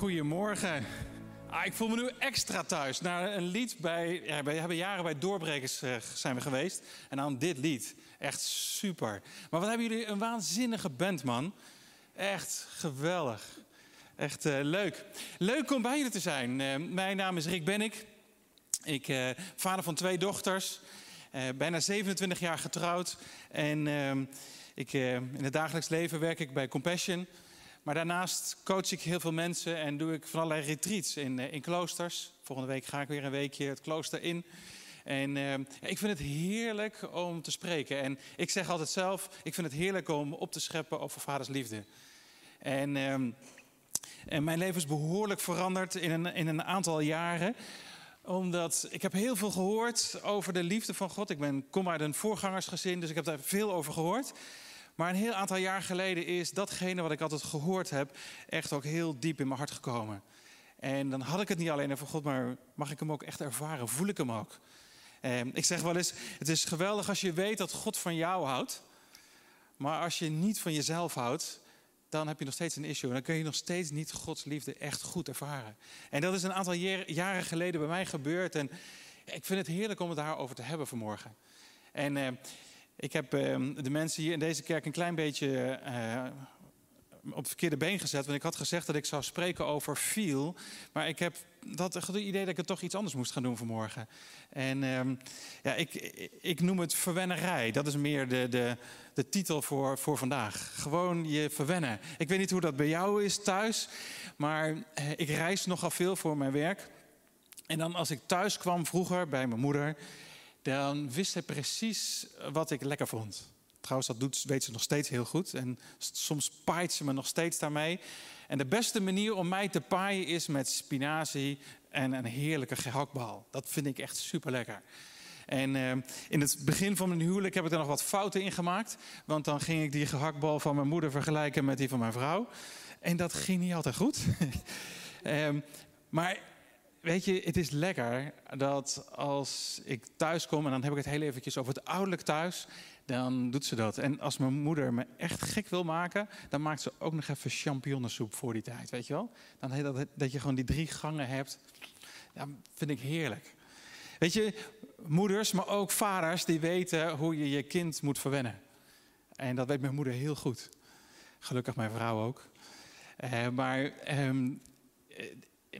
Goedemorgen. Ah, ik voel me nu extra thuis. Naar een lied bij. We hebben jaren bij Doorbrekers uh, zijn we geweest. En dan dit lied. Echt super. Maar wat hebben jullie een waanzinnige band, man. Echt geweldig. Echt uh, leuk. Leuk om bij jullie te zijn. Uh, mijn naam is Rick Bennik. Ik vader van twee dochters. bijna 27 jaar getrouwd. En ehm, ik, in het dagelijks leven werk ik bij Compassion. Maar daarnaast coach ik heel veel mensen en doe ik van allerlei retreats in, in kloosters. Volgende week ga ik weer een weekje het klooster in. En uh, ik vind het heerlijk om te spreken. En ik zeg altijd zelf, ik vind het heerlijk om op te scheppen over vaders liefde. En, uh, en mijn leven is behoorlijk veranderd in een, in een aantal jaren omdat ik heb heel veel gehoord over de liefde van God. Ik ben, kom uit een voorgangersgezin, dus ik heb daar veel over gehoord. Maar een heel aantal jaar geleden is datgene wat ik altijd gehoord heb, echt ook heel diep in mijn hart gekomen. En dan had ik het niet alleen over God, maar mag ik hem ook echt ervaren? Voel ik hem ook? Eh, ik zeg wel eens: het is geweldig als je weet dat God van jou houdt. Maar als je niet van jezelf houdt, dan heb je nog steeds een issue. Dan kun je nog steeds niet Gods liefde echt goed ervaren. En dat is een aantal jaren geleden bij mij gebeurd. En ik vind het heerlijk om het daarover te hebben vanmorgen. En eh, ik heb ehm, de mensen hier in deze kerk een klein beetje eh, op het verkeerde been gezet. Want ik had gezegd dat ik zou spreken over feel. Maar ik heb dat het idee dat ik het toch iets anders moest gaan doen vanmorgen. En ehm, ja, ik, ik noem het verwennerij. Dat is meer de, de, de titel voor, voor vandaag. Gewoon je verwennen. Ik weet niet hoe dat bij jou is thuis. Maar eh, ik reis nogal veel voor mijn werk. En dan als ik thuis kwam vroeger bij mijn moeder dan wist ze precies wat ik lekker vond. Trouwens, dat doet, weet ze nog steeds heel goed. En soms paait ze me nog steeds daarmee. En de beste manier om mij te paaien is met spinazie en een heerlijke gehaktbal. Dat vind ik echt super lekker. En uh, in het begin van mijn huwelijk heb ik er nog wat fouten in gemaakt. Want dan ging ik die gehaktbal van mijn moeder vergelijken met die van mijn vrouw. En dat ging niet altijd goed. um, maar weet je, het is lekker dat als ik thuis kom, en dan heb ik het heel eventjes over het ouderlijk thuis, dan doet ze dat. En als mijn moeder me echt gek wil maken, dan maakt ze ook nog even champignonsoep voor die tijd, weet je wel? Dan dat, dat je gewoon die drie gangen hebt, ja, vind ik heerlijk. Weet je, moeders, maar ook vaders, die weten hoe je je kind moet verwennen. En dat weet mijn moeder heel goed. Gelukkig mijn vrouw ook. Uh, maar um,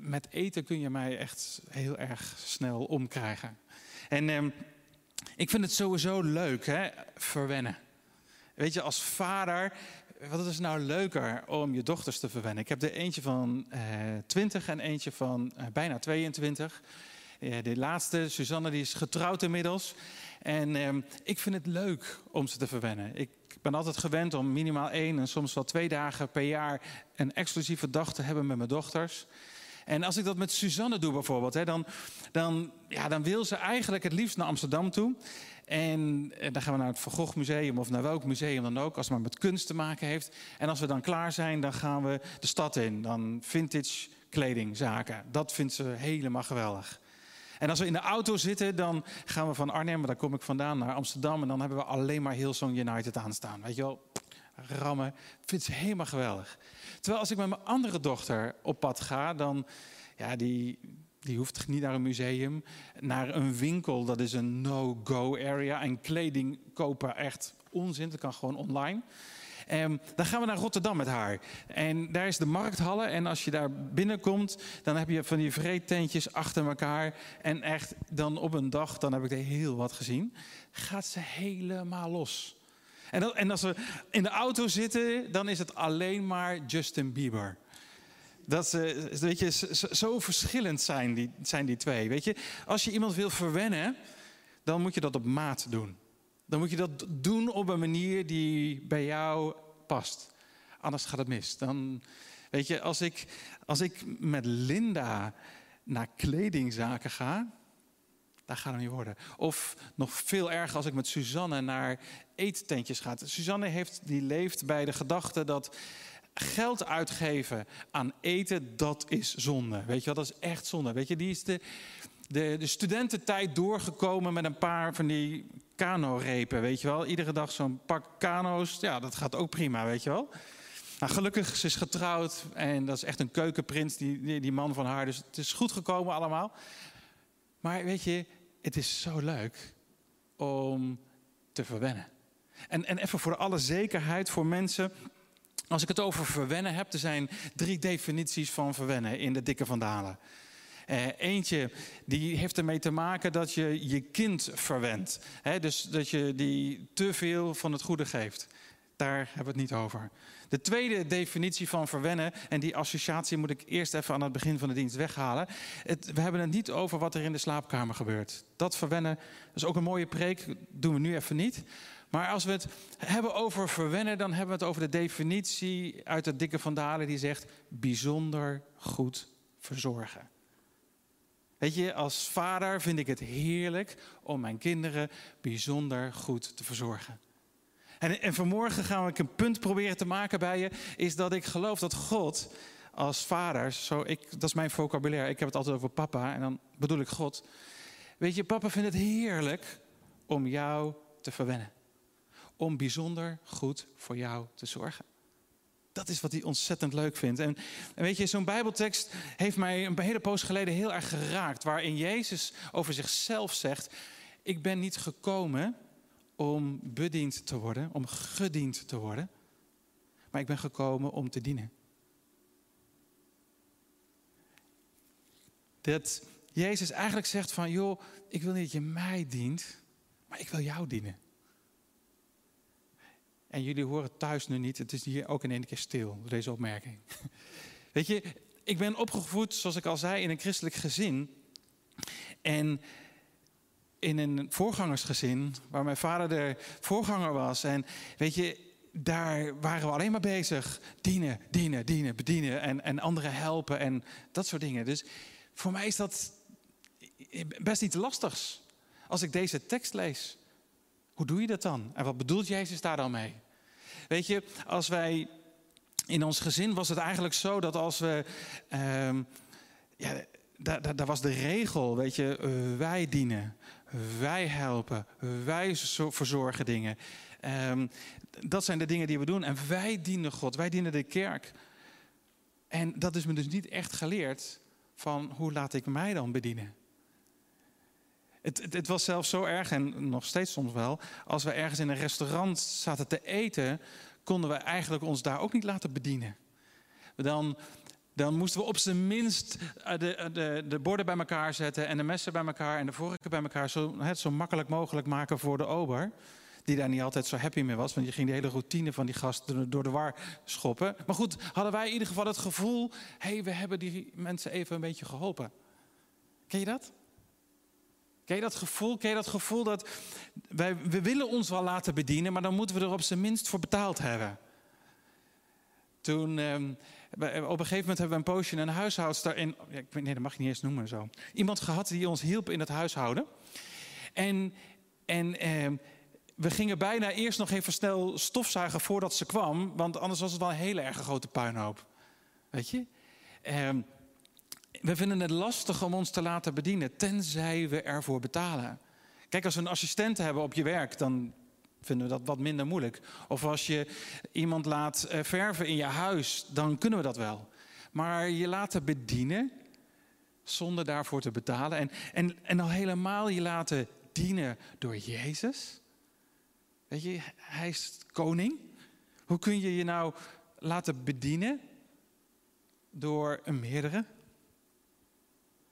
met eten kun je mij echt heel erg snel omkrijgen. En eh, ik vind het sowieso leuk, hè, verwennen. Weet je, als vader, wat is nou leuker om je dochters te verwennen? Ik heb er eentje van eh, 20 en eentje van eh, bijna 22. Uh, de laatste, Suzanne, die is getrouwd inmiddels. En ehm, ik vind het leuk om ze te verwennen. Ik ben altijd gewend om minimaal één en soms wel twee dagen per jaar een exclusieve dag te hebben met mijn dochters. En als ik dat met Suzanne doe bijvoorbeeld, hè, dan, dan, ja, dan wil ze eigenlijk het liefst naar Amsterdam toe. En, en dan gaan we naar het Van Gogh Museum of naar welk museum dan ook, als het maar met kunst te maken heeft. En als we dan klaar zijn, dan gaan we de stad in. Dan vintage kledingzaken. Dat vindt ze helemaal geweldig. En als we in de auto zitten, dan gaan we van Arnhem, daar kom ik vandaan, naar Amsterdam. En dan hebben we alleen maar Hillsong United aanstaan. Weet je wel, rammen. Vindt ze helemaal geweldig. Terwijl als ik met mijn andere dochter op pad ga, dan, ja, die, die hoeft niet naar een museum, naar een winkel. Dat is een no-go area. En kleding kopen echt onzin. Dat kan gewoon online. Um, dan gaan we naar Rotterdam met haar. En daar is de markthalle. En als je daar binnenkomt, dan heb je van die vreedtentjes achter elkaar. En echt, dan op een dag, dan heb ik er heel wat gezien. Gaat ze helemaal los. En, en als we in de auto zitten, dan is het alleen maar Justin Bieber. Dat ze, weet je, zo verschillend zijn die, zijn die twee. Weet je, als je iemand wil verwennen, dan moet je dat op maat doen. Dan moet je dat doen op een manier die bij jou past. Anders gaat het mis. Dan, weet je, als ik, als ik met Linda naar kledingzaken ga, daar gaat het niet worden. Of nog veel erger als ik met Suzanne naar eettentjes ga. Suzanne heeft, die leeft bij de gedachte dat geld uitgeven aan eten, dat is zonde. Weet je wat, dat is echt zonde. Weet je, die is de, de, de studententijd doorgekomen met een paar van die kano-repen, weet je wel. Iedere dag zo'n pak kano's, ja, dat gaat ook prima, weet je wel. Nou, gelukkig, ze is getrouwd en dat is echt een keukenprins, die, die, die man van haar. Dus het is goed gekomen allemaal. Maar weet je, het is zo leuk om te verwennen. En, en even voor alle zekerheid voor mensen. Als ik het over verwennen heb, er zijn drie definities van verwennen in de dikke vandalen. Uh, eentje die heeft ermee te maken dat je je kind verwendt. dus dat je die te veel van het goede geeft. Daar hebben we het niet over. De tweede definitie van verwennen, en die associatie moet ik eerst even aan het begin van de dienst weghalen. Het, we hebben het niet over wat er in de slaapkamer gebeurt. Dat verwennen is ook een mooie preek, doen we nu even niet. Maar als we het hebben over verwennen, dan hebben we het over de definitie uit het dikke Vandalen die zegt bijzonder goed verzorgen. Weet je, als vader vind ik het heerlijk om mijn kinderen bijzonder goed te verzorgen. En, en vanmorgen gaan we een punt proberen te maken bij je, is dat ik geloof dat God als vader, zo ik, dat is mijn vocabulaire, ik heb het altijd over papa en dan bedoel ik God. Weet je, papa vindt het heerlijk om jou te verwennen. Om bijzonder goed voor jou te zorgen. Dat is wat hij ontzettend leuk vindt. En, weet je, zo'n Bijbeltekst heeft mij een hele poos geleden heel erg geraakt. Waarin Jezus over zichzelf zegt: Ik ben niet gekomen om bediend te worden, om gediend te worden. Maar ik ben gekomen om te dienen. Dat Jezus eigenlijk zegt van, joh, ik wil niet dat je mij dient, maar ik wil jou dienen. En jullie horen thuis nu niet, het is hier ook in één keer stil, deze opmerking. Weet je, ik ben opgevoed, zoals ik al zei, in een christelijk gezin. En in een voorgangersgezin, waar mijn vader de voorganger was. En weet je, daar waren we alleen maar bezig. Dienen, dienen, dienen, bedienen en, en anderen helpen en dat soort dingen. Dus voor mij is dat best iets lastigs. Als ik deze tekst lees, hoe doe je dat dan? En wat bedoelt Jezus daar dan mee? Weet je, als wij in ons gezin was het eigenlijk zo dat als we. Uh, ja, daar, was de regel, weet je, uh, wij dienen. Wij helpen, wij verzorgen dingen. Um, dat zijn de dingen die we doen. En wij dienen God, wij dienen de kerk. En dat is me dus niet echt geleerd van hoe laat ik mij dan bedienen. Het, het, het, was zelfs zo erg, en nog steeds soms wel, als we ergens in een restaurant zaten te eten, konden we eigenlijk ons daar ook niet laten bedienen. Dan dan moesten we op zijn minst eh, de, eh, de, de, borden bij elkaar zetten en de messen bij elkaar en de vorken bij elkaar. Zo, het zo makkelijk mogelijk maken voor de ober. Die daar niet altijd zo happy mee was, want je ging de hele routine van die gast door de war schoppen. Maar goed, hadden wij in ieder geval het gevoel: hé, hey, we hebben die mensen even een beetje geholpen. Ken je dat? Ken je dat gevoel? Ken je dat gevoel dat wij, we willen ons wel laten bedienen, maar dan moeten we er op zijn minst voor betaald hebben? Toen, ehm, op een gegeven moment hebben we een poosje een huishoudster in. Ik nee, dat mag je niet eens noemen zo. Iemand gehad die ons hielp in het huishouden. En, en ehm, we gingen bijna eerst nog even snel stofzuigen voordat ze kwam. Want anders was het wel een hele erg grote puinhoop. Weet je? Ehm, we vinden het lastig om ons te laten bedienen, tenzij we ervoor betalen. Kijk, als we een assistent hebben op je werk, dan vinden we dat wat minder moeilijk. Of als je iemand laat eh, verven in je huis, dan kunnen we dat wel. Maar je laten bedienen zonder daarvoor te betalen. En, en, en al helemaal je laten dienen door Jezus. Weet je, hij is koning. Hoe kun je je nou laten bedienen door een meerdere?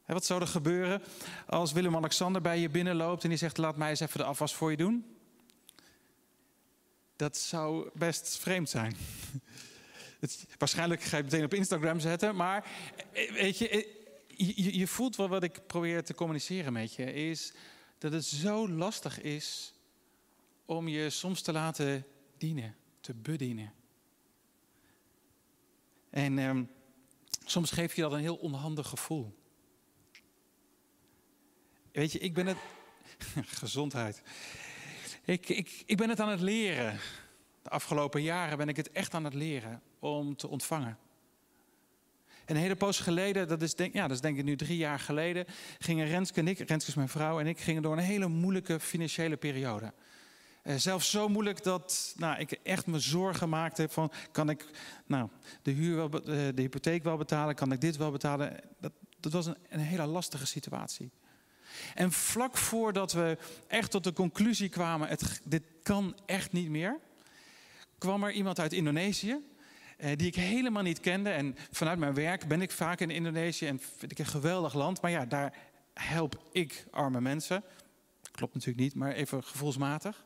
Wat zou er gebeuren als Willem-Alexander bij je binnenloopt en die zegt: Laat mij eens even de afwas voor je doen? Dat zou best vreemd zijn. Het, waarschijnlijk ga je het meteen op Instagram zetten, maar eh, weet je, eh, je, je voelt wel wat ik probeer te communiceren met je, is dat het zo lastig is om je soms te laten dienen, te bedienen. En um, soms geeft je dat een heel onhandig gevoel. Weet je, ik ben het. Gezondheid. Ik, ik, ik ben het aan het leren. De afgelopen jaren ben ik het echt aan het leren om te ontvangen. En een hele poos geleden, dat is, denk, ja, dat is denk ik nu drie jaar geleden, gingen Renske en ik, Renske is mijn vrouw en ik, gingen door een hele moeilijke financiële periode. Uh, zelfs zo moeilijk dat nou, ik echt me zorgen maakte van... kan ik nou, de, huur wel, uh, de hypotheek wel betalen? Kan ik dit wel betalen? Dat, dat was een, een hele lastige situatie. En vlak voordat we echt tot de conclusie kwamen... Het, dit kan echt niet meer... kwam er iemand uit Indonesië... Eh, die ik helemaal niet kende. En vanuit mijn werk ben ik vaak in Indonesië en vind ik een geweldig land. Maar ja, daar help ik arme mensen. Klopt natuurlijk niet, maar even gevoelsmatig.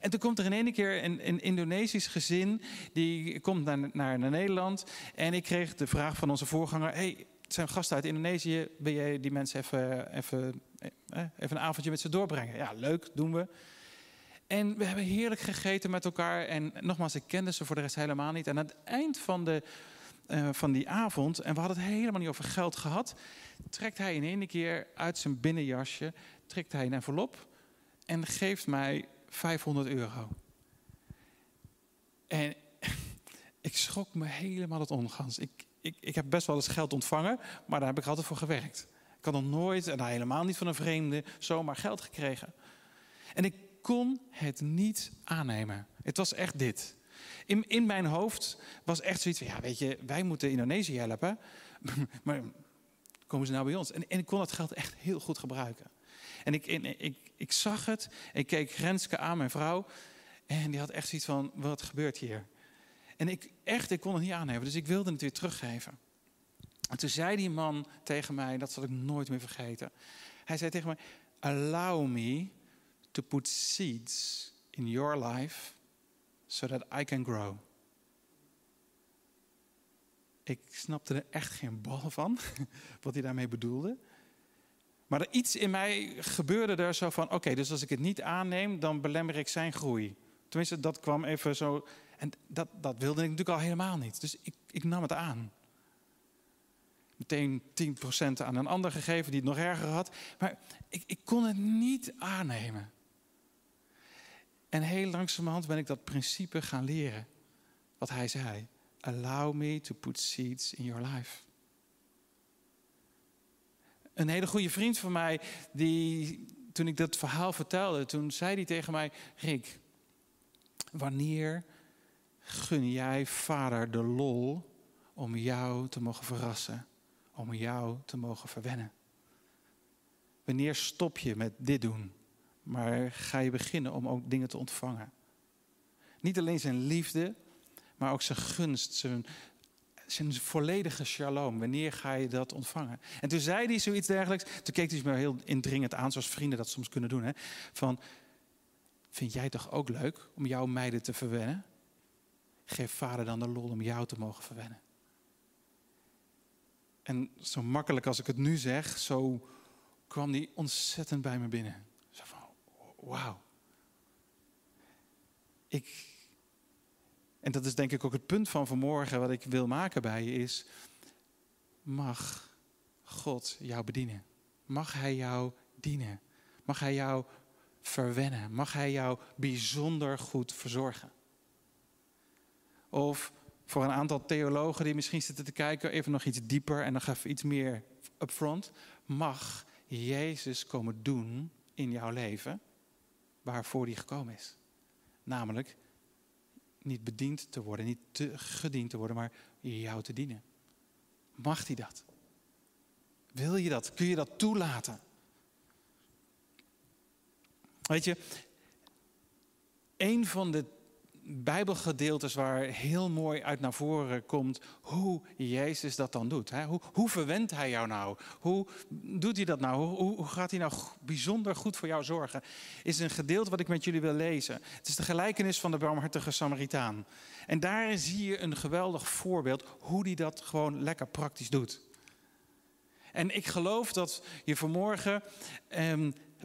En toen komt er in ene keer een, Indonesisch gezin, die komt naar, naar, Nederland. En ik kreeg de vraag van onze voorganger, hey, het zijn gasten uit Indonesië, wil jij die mensen even, even, even een avondje met ze doorbrengen? Ja, leuk, doen we. En we hebben heerlijk gegeten met elkaar. En nogmaals, ik kende ze voor de rest helemaal niet. En aan het eind van, de, uh, van die avond, en we hadden het helemaal niet over geld gehad, trekt hij in één keer uit zijn binnenjasje, trekt hij een envelop en geeft mij 500 euro. En ik schrok me helemaal het ongans. Ik, ik, ik heb best wel eens geld ontvangen, maar daar heb ik altijd voor gewerkt. Ik had nog nooit, en helemaal niet van een vreemde, zomaar geld gekregen. En ik kon het niet aannemen. Het was echt dit. In, in mijn hoofd was echt zoiets van, ja weet je, wij moeten Indonesië helpen. maar komen ze nou bij ons? En, en ik kon dat geld echt heel goed gebruiken. En ik, ik, ik zag het, ik keek Renske aan, mijn vrouw. En die had echt zoiets van, wat gebeurt hier? En ik, echt, ik kon het niet aannemen. Dus ik wilde het weer teruggeven. En toen zei die man tegen mij, dat zal ik nooit meer vergeten. Hij zei tegen mij, allow me to put seeds in your life so that I can grow. Ik snapte er echt geen bal van, wat hij daarmee bedoelde. Maar er iets in mij gebeurde er zo van: oké, dus als ik het niet aanneem, dan belemmer ik zijn groei. Tenminste, dat kwam even zo. En dat, dat wilde ik natuurlijk al helemaal niet. Dus ik, ik nam het aan. Meteen 10% aan een ander gegeven die het nog erger had. Maar ik, ik kon het niet aannemen. En heel langzamerhand ben ik dat principe gaan leren. Wat hij zei. Allow me to put seeds in your life. Een hele goede vriend van mij, die, toen ik dat verhaal vertelde, toen zei hij tegen mij: Rick, wanneer gun jij vader de lol om jou te mogen verrassen, om jou te mogen verwennen? Wanneer stop je met dit doen? maar ga je beginnen om ook dingen te ontvangen. Niet alleen zijn liefde, maar ook zijn gunst, zijn, zijn volledige shalom. Wanneer ga je dat ontvangen? En toen zei hij zoiets dergelijks. Toen keek hij me heel indringend aan, zoals vrienden dat soms kunnen doen. Hè? Van, vind jij toch ook leuk om jouw meiden te verwennen? Geef vader dan de lol om jou te mogen verwennen. En zo makkelijk als ik het nu zeg, zo kwam die ontzettend bij me binnen wauw. Ik, en dat is denk ik ook het punt van vanmorgen wat ik wil maken bij je is, mag God jou bedienen? Mag Hij jou dienen? Mag Hij jou verwennen? Mag Hij jou bijzonder goed verzorgen? Of voor een aantal theologen die misschien zitten te kijken, even nog iets dieper en nog even iets meer upfront. Mag Jezus komen doen in jouw leven waarvoor hij gekomen is. Namelijk niet bediend te worden, niet te gediend te worden, maar jou te dienen. Mag hij dat? Wil je dat? Kun je dat toelaten? Weet je, een van de Bijbelgedeeltes waar heel mooi uit naar voren komt hoe Jezus dat dan doet. Hoe, hoe verwendt hij jou nou? Hoe doet hij dat nou? Hoe, hoe gaat hij nou bijzonder goed voor jou zorgen? Is een gedeelte wat ik met jullie wil lezen. Het is de gelijkenis van de barmhartige Samaritaan. En daar zie je een geweldig voorbeeld hoe hij dat gewoon lekker praktisch doet. En ik geloof dat je vanmorgen eh,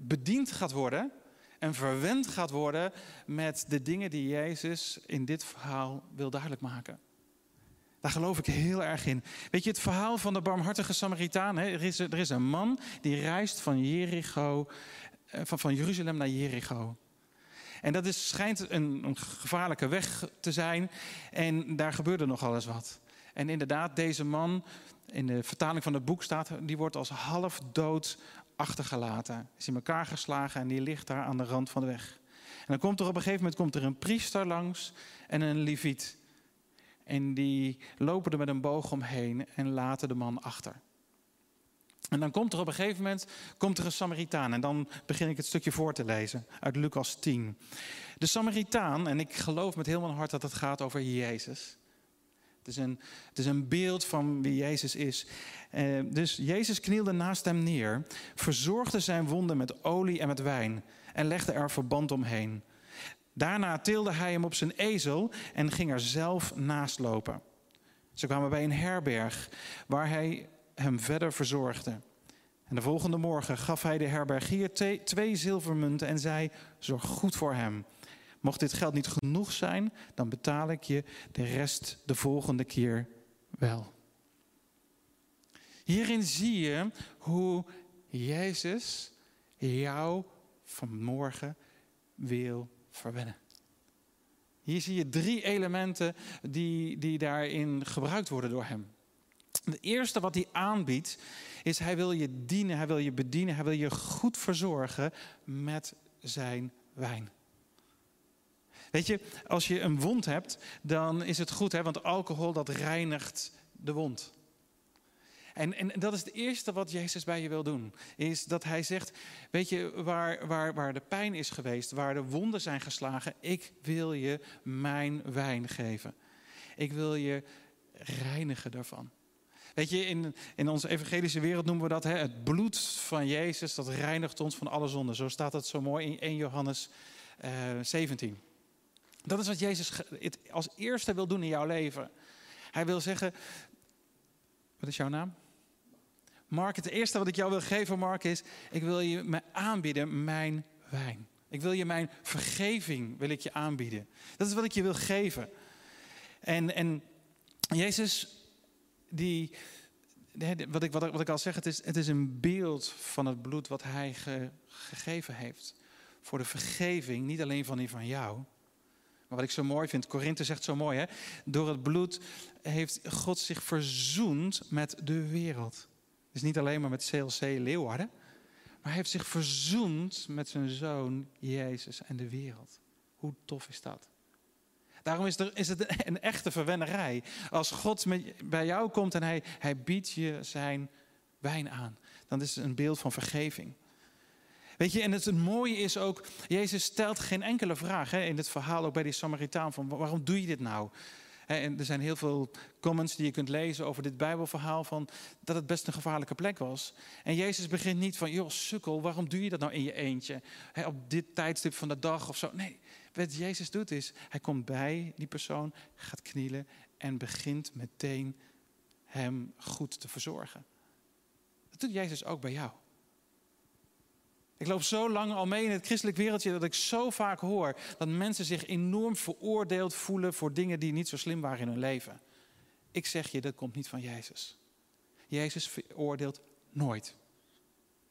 bediend gaat worden en verwend gaat worden met de dingen die Jezus in dit verhaal wil duidelijk maken. Daar geloof ik heel erg in. Weet je, het verhaal van de barmhartige Samaritaan. Hè? Er, is, er is een man die reist van, Jericho, eh, van, van Jeruzalem naar Jericho. En dat is, schijnt een, een gevaarlijke weg te zijn. En daar gebeurde nog alles wat. En inderdaad, deze man, in de vertaling van het boek staat, die wordt als half dood achtergelaten. Is in elkaar geslagen en die ligt daar aan de rand van de weg. En dan komt er op een gegeven moment komt er een priester langs en een leviet. En die lopen er met een boog omheen en laten de man achter. En dan komt er op een gegeven moment komt er een Samaritaan. En dan begin ik het stukje voor te lezen uit Lucas 10. De Samaritaan, en ik geloof met heel mijn hart dat het gaat over Jezus. Het is een, het is een beeld van wie Jezus is. Eh, dus Jezus knielde naast hem neer, verzorgde zijn wonden met olie en met wijn en legde er verband omheen. Daarna tilde hij hem op zijn ezel en ging er zelf naast lopen. Ze kwamen bij een herberg waar hij hem verder verzorgde. En de volgende morgen gaf hij de herbergier twee zilvermunten en zei: Zorg goed voor hem. Mocht dit geld niet genoeg zijn, dan betaal ik je de rest de volgende keer wel. Hierin zie je hoe Jezus jou vanmorgen wil verwennen. Hier zie je drie elementen die, die daarin gebruikt worden door hem. Het eerste wat hij aanbiedt is hij wil je dienen, hij wil je bedienen, hij wil je goed verzorgen met zijn wijn. Weet je, als je een wond hebt, dan is het goed, hè, want alcohol dat reinigt de wond. En, en dat is het eerste wat Jezus bij je wil doen. Is dat hij zegt, weet je, waar, waar, waar de pijn is geweest, waar de wonden zijn geslagen, ik wil je mijn wijn geven. Ik wil je reinigen daarvan. Weet je, in, in onze evangelische wereld noemen we dat hè, het bloed van Jezus, dat reinigt ons van alle zonden. Zo staat het zo mooi in 1 Johannes uh, 17. Dat is wat Jezus als eerste wil doen in jouw leven. Hij wil zeggen, wat is jouw naam? Mark, het eerste wat ik jou wil geven, Mark, is: ik wil je me aanbieden mijn wijn. Ik wil je mijn vergeving wil ik je aanbieden. Dat is wat ik je wil geven. En, en Jezus, die, wat, ik, wat, ik al zeg, het is, het is een beeld van het bloed wat hij gegeven heeft. Voor de vergeving, niet alleen van die van jou. Wat ik zo mooi vind, Korinthe zegt zo mooi, hè? door het bloed heeft God zich verzoend met de wereld. Dus niet alleen maar met CLC Leeuwarden, maar hij heeft zich verzoend met zijn zoon Jezus en de wereld. Hoe tof is dat? Daarom is, er, is het een echte verwennerij. Als God met, bij jou komt en hij, hij biedt je zijn wijn aan, dan is het een beeld van vergeving. Weet je, en het, mooie is ook, Jezus stelt geen enkele vraag hè, in het verhaal, ook bij die Samaritaan, van waarom doe je dit nou? En er zijn heel veel comments die je kunt lezen over dit Bijbelverhaal van dat het best een gevaarlijke plek was. En Jezus begint niet van, joh, sukkel, waarom doe je dat nou in je eentje? op dit tijdstip van de dag of zo. Nee, wat Jezus doet is, hij komt bij die persoon, gaat knielen en begint meteen hem goed te verzorgen. Dat doet Jezus ook bij jou. Ik loop zo lang al mee in het christelijk wereldje dat ik zo vaak hoor dat mensen zich enorm veroordeeld voelen voor dingen die niet zo slim waren in hun leven. Ik zeg je, dat komt niet van Jezus. Jezus veroordeelt nooit.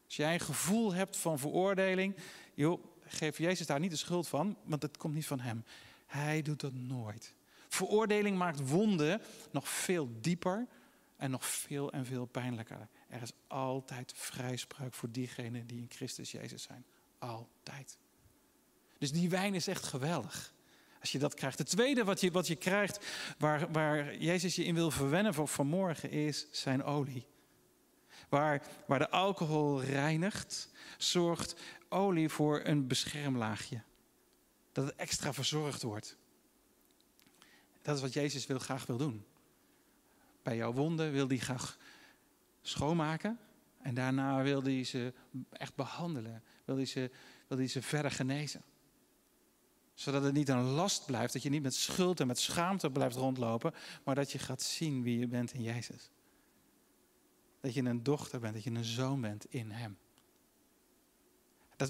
Als jij een gevoel hebt van veroordeling, joh, geef Jezus daar niet de schuld van, want het komt niet van hem. Hij doet dat nooit. Veroordeling maakt wonden nog veel dieper en nog veel en veel pijnlijker. Er is altijd vrijspraak voor diegenen die in Christus Jezus zijn. Altijd. Dus die wijn is echt geweldig. Als je dat krijgt. Het tweede wat je, wat je krijgt, waar, waar Jezus je in wil verwennen voor vanmorgen, is zijn olie. Waar, waar de alcohol reinigt, zorgt olie voor een beschermlaagje. Dat het extra verzorgd wordt. Dat is wat Jezus wil, graag wil doen. Bij jouw wonden wil hij graag schoonmaken. En daarna wil hij ze echt behandelen. Wil hij ze, wil hij ze verder genezen. Zodat het niet een last blijft. Dat je niet met schuld en met schaamte blijft rondlopen. Maar dat je gaat zien wie je bent in Jezus. Dat je een dochter bent. Dat je een zoon bent in Hem.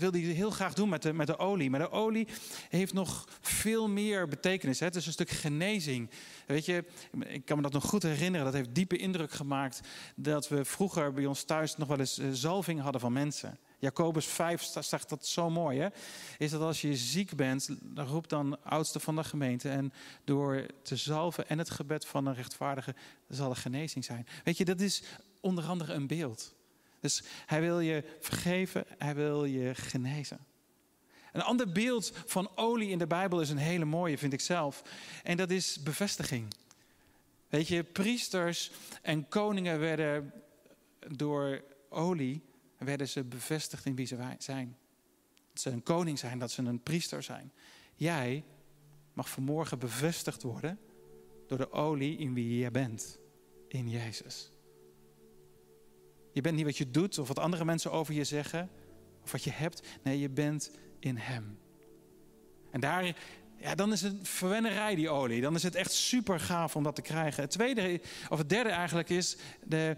Dat wil hij heel graag doen met de, met de olie. Maar de olie heeft nog veel meer betekenis. Hè? Het is een stuk genezing. Weet je, ik kan me dat nog goed herinneren. Dat heeft diepe indruk gemaakt. Dat we vroeger bij ons thuis nog wel eens eh, zalving hadden van mensen. Jacobus 5 zegt dat zo mooi. Hè? Is dat als je ziek bent, dan roept dan oudste van de gemeente. En door te zalven en het gebed van een rechtvaardige zal er genezing zijn. Weet je, dat is onder andere een beeld. Dus hij wil je vergeven, hij wil je genezen. Een ander beeld van olie in de Bijbel is een hele mooie, vind ik zelf. En dat is bevestiging. Weet je, priesters en koningen werden door olie werden ze bevestigd in wie ze zijn. Dat ze een koning zijn, dat ze een priester zijn. Jij mag vanmorgen bevestigd worden door de olie in wie je bent. In Jezus. Je bent niet wat je doet of wat andere mensen over je zeggen of wat je hebt. Nee, je bent in Hem. En daar, ja, dan is het verwennerij, die olie. Dan is het echt super gaaf om dat te krijgen. Het tweede, of het derde eigenlijk is, de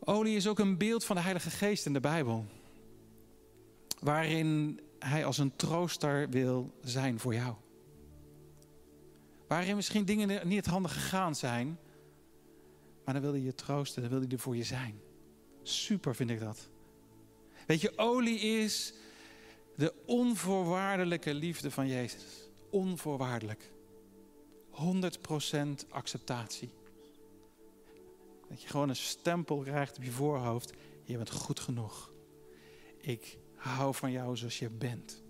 olie is ook een beeld van de Heilige Geest in de Bijbel. Waarin Hij als een trooster wil zijn voor jou. Waarin misschien dingen niet handig gegaan zijn, maar dan wil hij je troosten, dan wil hij er voor je zijn. Super vind ik dat. Weet je, olie is de onvoorwaardelijke liefde van Jezus. Onvoorwaardelijk. 100% acceptatie. Dat je gewoon een stempel krijgt op je voorhoofd. Je bent goed genoeg. Ik hou van jou zoals je bent.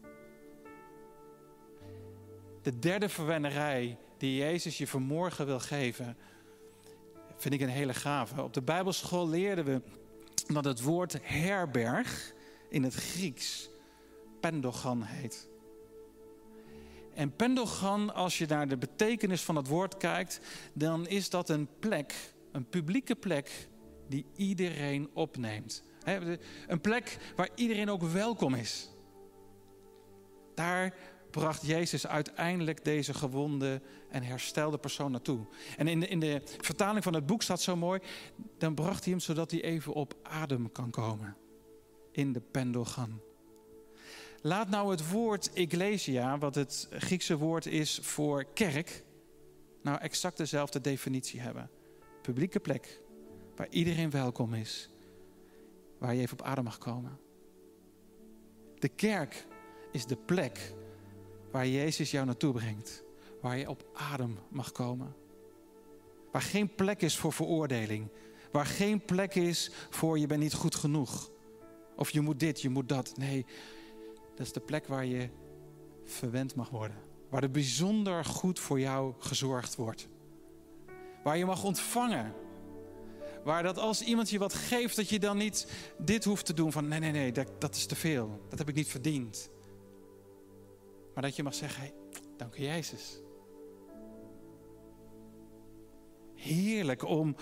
De derde verwennerij die Jezus je vanmorgen wil geven, vind ik een hele gave. Op de Bijbelschool leerden we dat het woord herberg in het Grieks pendogan heet. En pendogan, als je naar de betekenis van het woord kijkt, dan is dat een plek, een publieke plek die iedereen opneemt. Een plek waar iedereen ook welkom is. Daar bracht Jezus uiteindelijk deze gewonde en herstelde persoon naartoe. En in de, in de vertaling van het boek staat zo mooi, dan bracht hij hem zodat hij even op adem kan komen. In de pendelgan. Laat nou het woord ecclesia, wat het Griekse woord is voor kerk, nou exact dezelfde definitie hebben. Publieke plek, waar iedereen welkom is, waar je even op adem mag komen. De kerk is de plek waar Jezus jou naartoe brengt. Waar je op adem mag komen. Waar geen plek is voor veroordeling. Waar geen plek is voor je bent niet goed genoeg. Of je moet dit, je moet dat. Nee, dat is de plek waar je verwend mag worden. Waar er bijzonder goed voor jou gezorgd wordt. Waar je mag ontvangen. Waar dat als iemand je wat geeft, dat je dan niet dit hoeft te doen van nee, nee, nee, dat, dat is te veel. Dat heb ik niet verdiend. Maar dat je mag zeggen, dank u Jezus. Heerlijk om,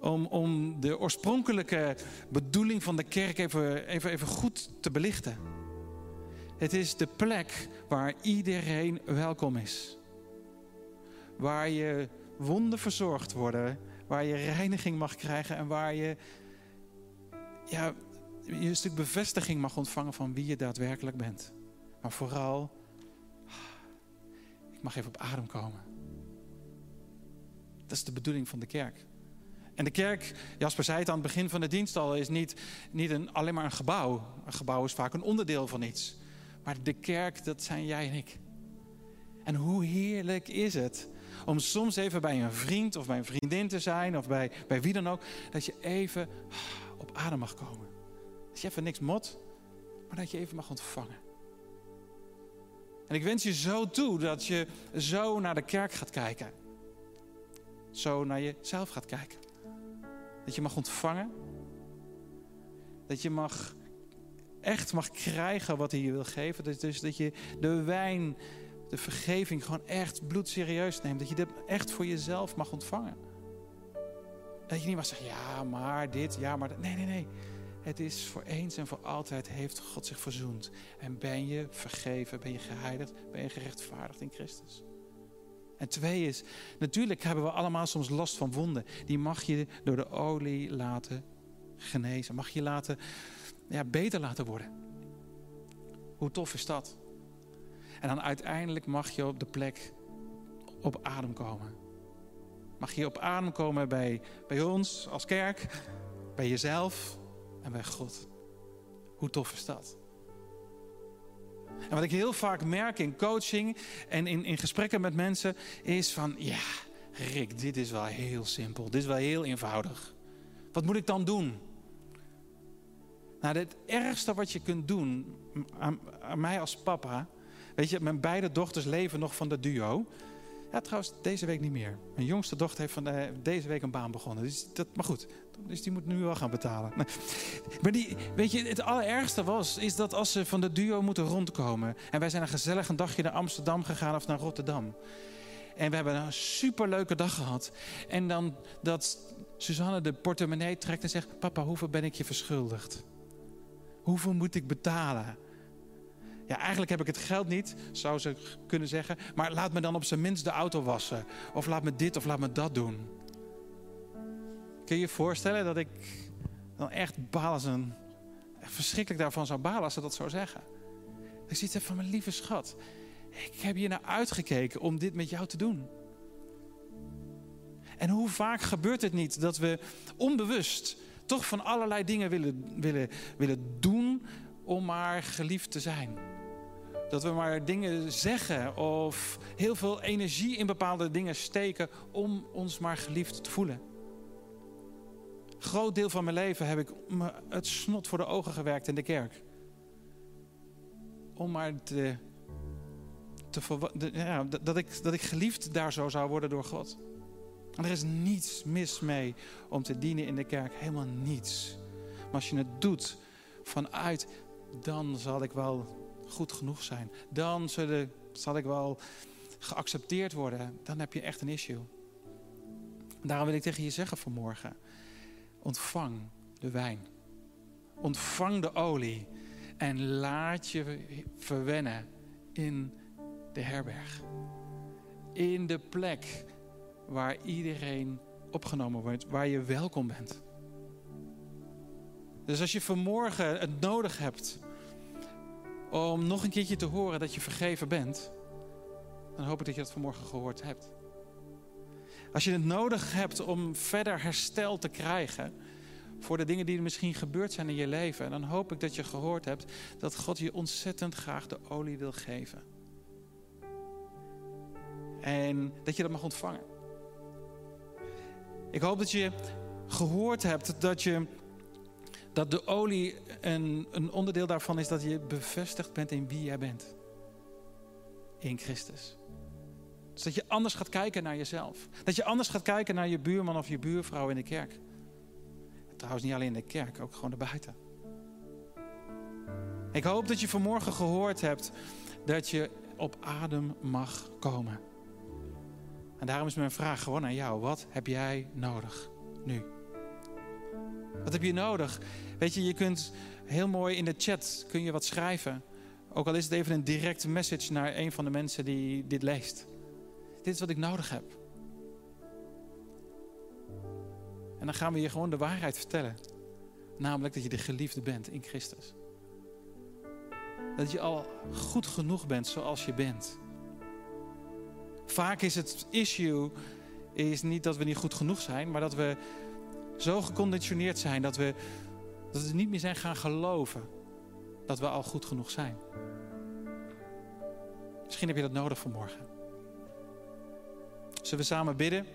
om, om de oorspronkelijke bedoeling van de kerk even, even, even goed te belichten. Het is de plek waar iedereen welkom is. Waar je wonden verzorgd worden, waar je reiniging mag krijgen en waar je ja, je een stuk bevestiging mag ontvangen van wie je daadwerkelijk bent. Maar vooral, ik mag even op adem komen. Dat is de bedoeling van de kerk. En de kerk, Jasper zei het aan het begin van de dienst al, is niet, niet een, alleen maar een gebouw. Een gebouw is vaak een onderdeel van iets. Maar de kerk, dat zijn jij en ik. En hoe heerlijk is het om soms even bij een vriend of bij een vriendin te zijn, of bij, bij wie dan ook, dat je even op adem mag komen. Dat je even niks mot, maar dat je even mag ontvangen. En ik wens je zo toe dat je zo naar de kerk gaat kijken. Zo naar jezelf gaat kijken. Dat je mag ontvangen. Dat je mag, echt mag krijgen wat hij je wil geven. Dus dat je de wijn, de vergeving gewoon echt bloedserieus neemt. Dat je dat echt voor jezelf mag ontvangen. Dat je niet mag zeggen, ja maar dit, ja maar dat. Nee, nee, nee. Het is voor eens en voor altijd heeft God zich verzoend. En ben je vergeven, ben je geheiligd, ben je gerechtvaardigd in Christus. En twee is, natuurlijk hebben we allemaal soms last van wonden. Die mag je door de olie laten genezen. Mag je laten, ja, beter laten worden. Hoe tof is dat? En dan uiteindelijk mag je op de plek op adem komen. Mag je op adem komen bij, bij ons als kerk, bij jezelf, en bij God. Hoe tof is dat? En wat ik heel vaak merk in coaching en in, in gesprekken met mensen is van ja, Rick, dit is wel heel simpel. Dit is wel heel eenvoudig. Wat moet ik dan doen? Nou, het ergste wat je kunt doen aan, aan mij als papa. Weet je, mijn beide dochters leven nog van de duo. Ja, trouwens, deze week niet meer. Mijn jongste dochter heeft van de, deze week een baan begonnen. Dus dat, maar goed, dus die moet nu wel gaan betalen. Maar die, weet je, het allerergste was, is dat als ze van de duo moeten rondkomen. En wij zijn een gezellig een dagje naar Amsterdam gegaan of naar Rotterdam. En we hebben een superleuke dag gehad. En dan dat Suzanne de portemonnee trekt en zegt: Papa, hoeveel ben ik je verschuldigd? Hoeveel moet ik betalen? Ja, eigenlijk heb ik het geld niet, zou ze kunnen zeggen. Maar laat me dan op zijn minst de auto wassen. Of laat me dit of laat me dat doen. Kun je je voorstellen dat ik dan echt een, verschrikkelijk daarvan zou balen als ze dat zou zeggen? Ik zie het van mijn lieve schat. Ik heb hier naar uitgekeken om dit met jou te doen. En hoe vaak gebeurt het niet dat we onbewust toch van allerlei dingen willen, willen, willen doen om maar geliefd te zijn? Dat we maar dingen zeggen of heel veel energie in bepaalde dingen steken om ons maar geliefd te voelen. Een groot deel van mijn leven heb ik me het snot voor de ogen gewerkt in de kerk. Om maar te, te ja, dat, ik, dat ik geliefd daar zo zou worden door God. En er is niets mis mee om te dienen in de kerk. Helemaal niets. Maar als je het doet vanuit, dan zal ik wel goed genoeg zijn. Dan zullen, zal ik wel geaccepteerd worden. Dan heb je echt een issue. Daarom wil ik tegen je zeggen vanmorgen. Ontvang de wijn. Ontvang de olie. En laat je verwennen in de herberg. In de plek waar iedereen opgenomen wordt. Waar je welkom bent. Dus als je vanmorgen het nodig hebt om nog een keertje te horen dat je vergeven bent, dan hoop ik dat je dat vanmorgen gehoord hebt. Als je het nodig hebt om verder herstel te krijgen voor de dingen die er misschien gebeurd zijn in je leven, dan hoop ik dat je gehoord hebt dat God je ontzettend graag de olie wil geven. En dat je dat mag ontvangen. Ik hoop dat je gehoord hebt dat je dat de olie een, een onderdeel daarvan is dat je bevestigd bent in wie jij bent. In Christus. Dus dat je anders gaat kijken naar jezelf. Dat je anders gaat kijken naar je buurman of je buurvrouw in de kerk. Trouwens niet alleen in de kerk, ook gewoon erbuiten. Ik hoop dat je vanmorgen gehoord hebt dat je op adem mag komen. En daarom is mijn vraag gewoon aan jou. Wat heb jij nodig nu? Wat heb je nodig? Weet je, je kunt heel mooi in de chat kun je wat schrijven. Ook al is het even een directe message naar een van de mensen die dit leest. Dit is wat ik nodig heb. En dan gaan we je gewoon de waarheid vertellen. Namelijk dat je de geliefde bent in Christus. Dat je al goed genoeg bent zoals je bent. Vaak is het issue is niet dat we niet goed genoeg zijn, maar dat we zo geconditioneerd zijn dat we, dat we niet meer zijn gaan geloven dat we al goed genoeg zijn. Misschien heb je dat nodig vanmorgen. Zullen we samen bidden?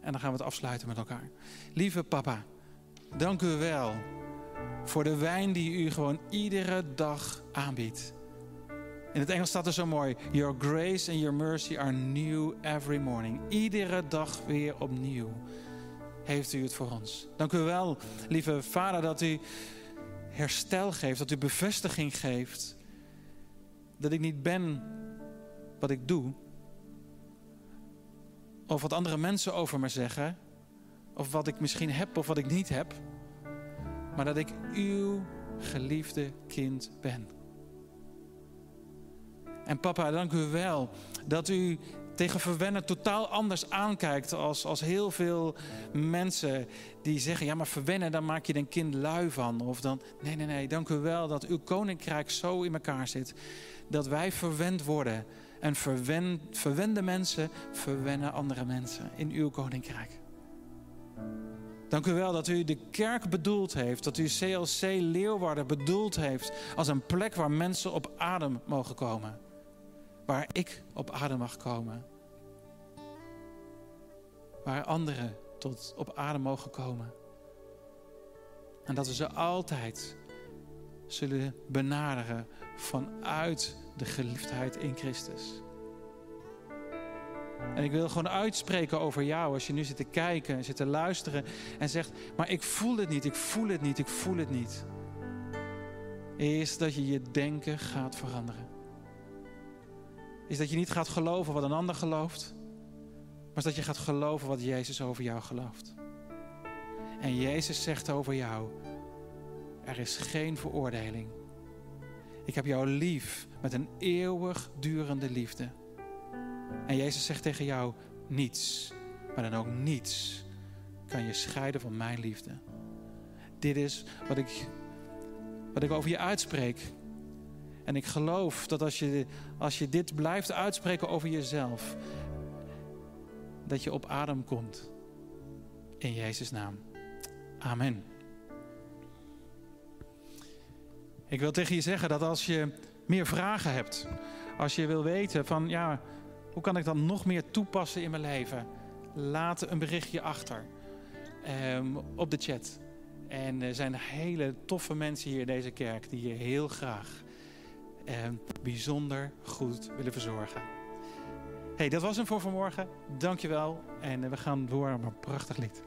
En dan gaan we het afsluiten met elkaar. Lieve papa, dank u wel voor de wijn die u gewoon iedere dag aanbiedt. In het Engels staat er zo mooi: Your grace and your mercy are new every morning. Iedere dag weer opnieuw heeft u het voor ons. Dank u wel, lieve Vader, dat u herstel geeft, dat u bevestiging geeft. Dat ik niet ben wat ik doe. Of wat andere mensen over me zeggen. Of wat ik misschien heb of wat ik niet heb. Maar dat ik uw geliefde kind ben. En papa, dank u wel dat u tegen verwennen totaal anders aankijkt als, als heel veel mensen die zeggen, ja maar verwennen, dan maak je een kind lui van. Of dan, nee, nee, nee, dank u wel dat uw koninkrijk zo in elkaar zit. Dat wij verwend worden. En verwen, verwende mensen verwennen andere mensen in uw koninkrijk. Dank u wel dat u de kerk bedoeld heeft, dat u CLC Leeuwarden bedoeld heeft als een plek waar mensen op adem mogen komen waar ik op adem mag komen. Waar anderen tot op adem mogen komen. En dat we ze altijd zullen benaderen vanuit de geliefdheid in Christus. En ik wil gewoon uitspreken over jou als je nu zit te kijken en zit te luisteren en zegt, maar ik voel het niet, ik voel het niet, ik voel het niet. Is dat je je denken gaat veranderen. Is dat je niet gaat geloven wat een ander gelooft, maar dat je gaat geloven wat Jezus over jou gelooft. En Jezus zegt over jou, er is geen veroordeling. Ik heb jou lief met een eeuwig durende liefde. En Jezus zegt tegen jou, niets, maar dan ook niets, kan je scheiden van mijn liefde. Dit is wat ik, wat ik over je uitspreek. En ik geloof dat als je, als je dit blijft uitspreken over jezelf, dat je op adem komt. In Jezus' naam. Amen. Ik wil tegen je zeggen dat als je meer vragen hebt, als je wil weten van ja, hoe kan ik dat nog meer toepassen in mijn leven, laat een berichtje achter um, op de chat. En er zijn hele toffe mensen hier in deze kerk die je heel graag um, bijzonder goed willen verzorgen. Hey, dat was hem voor vanmorgen. Dankjewel. En we gaan door naar een prachtig lied.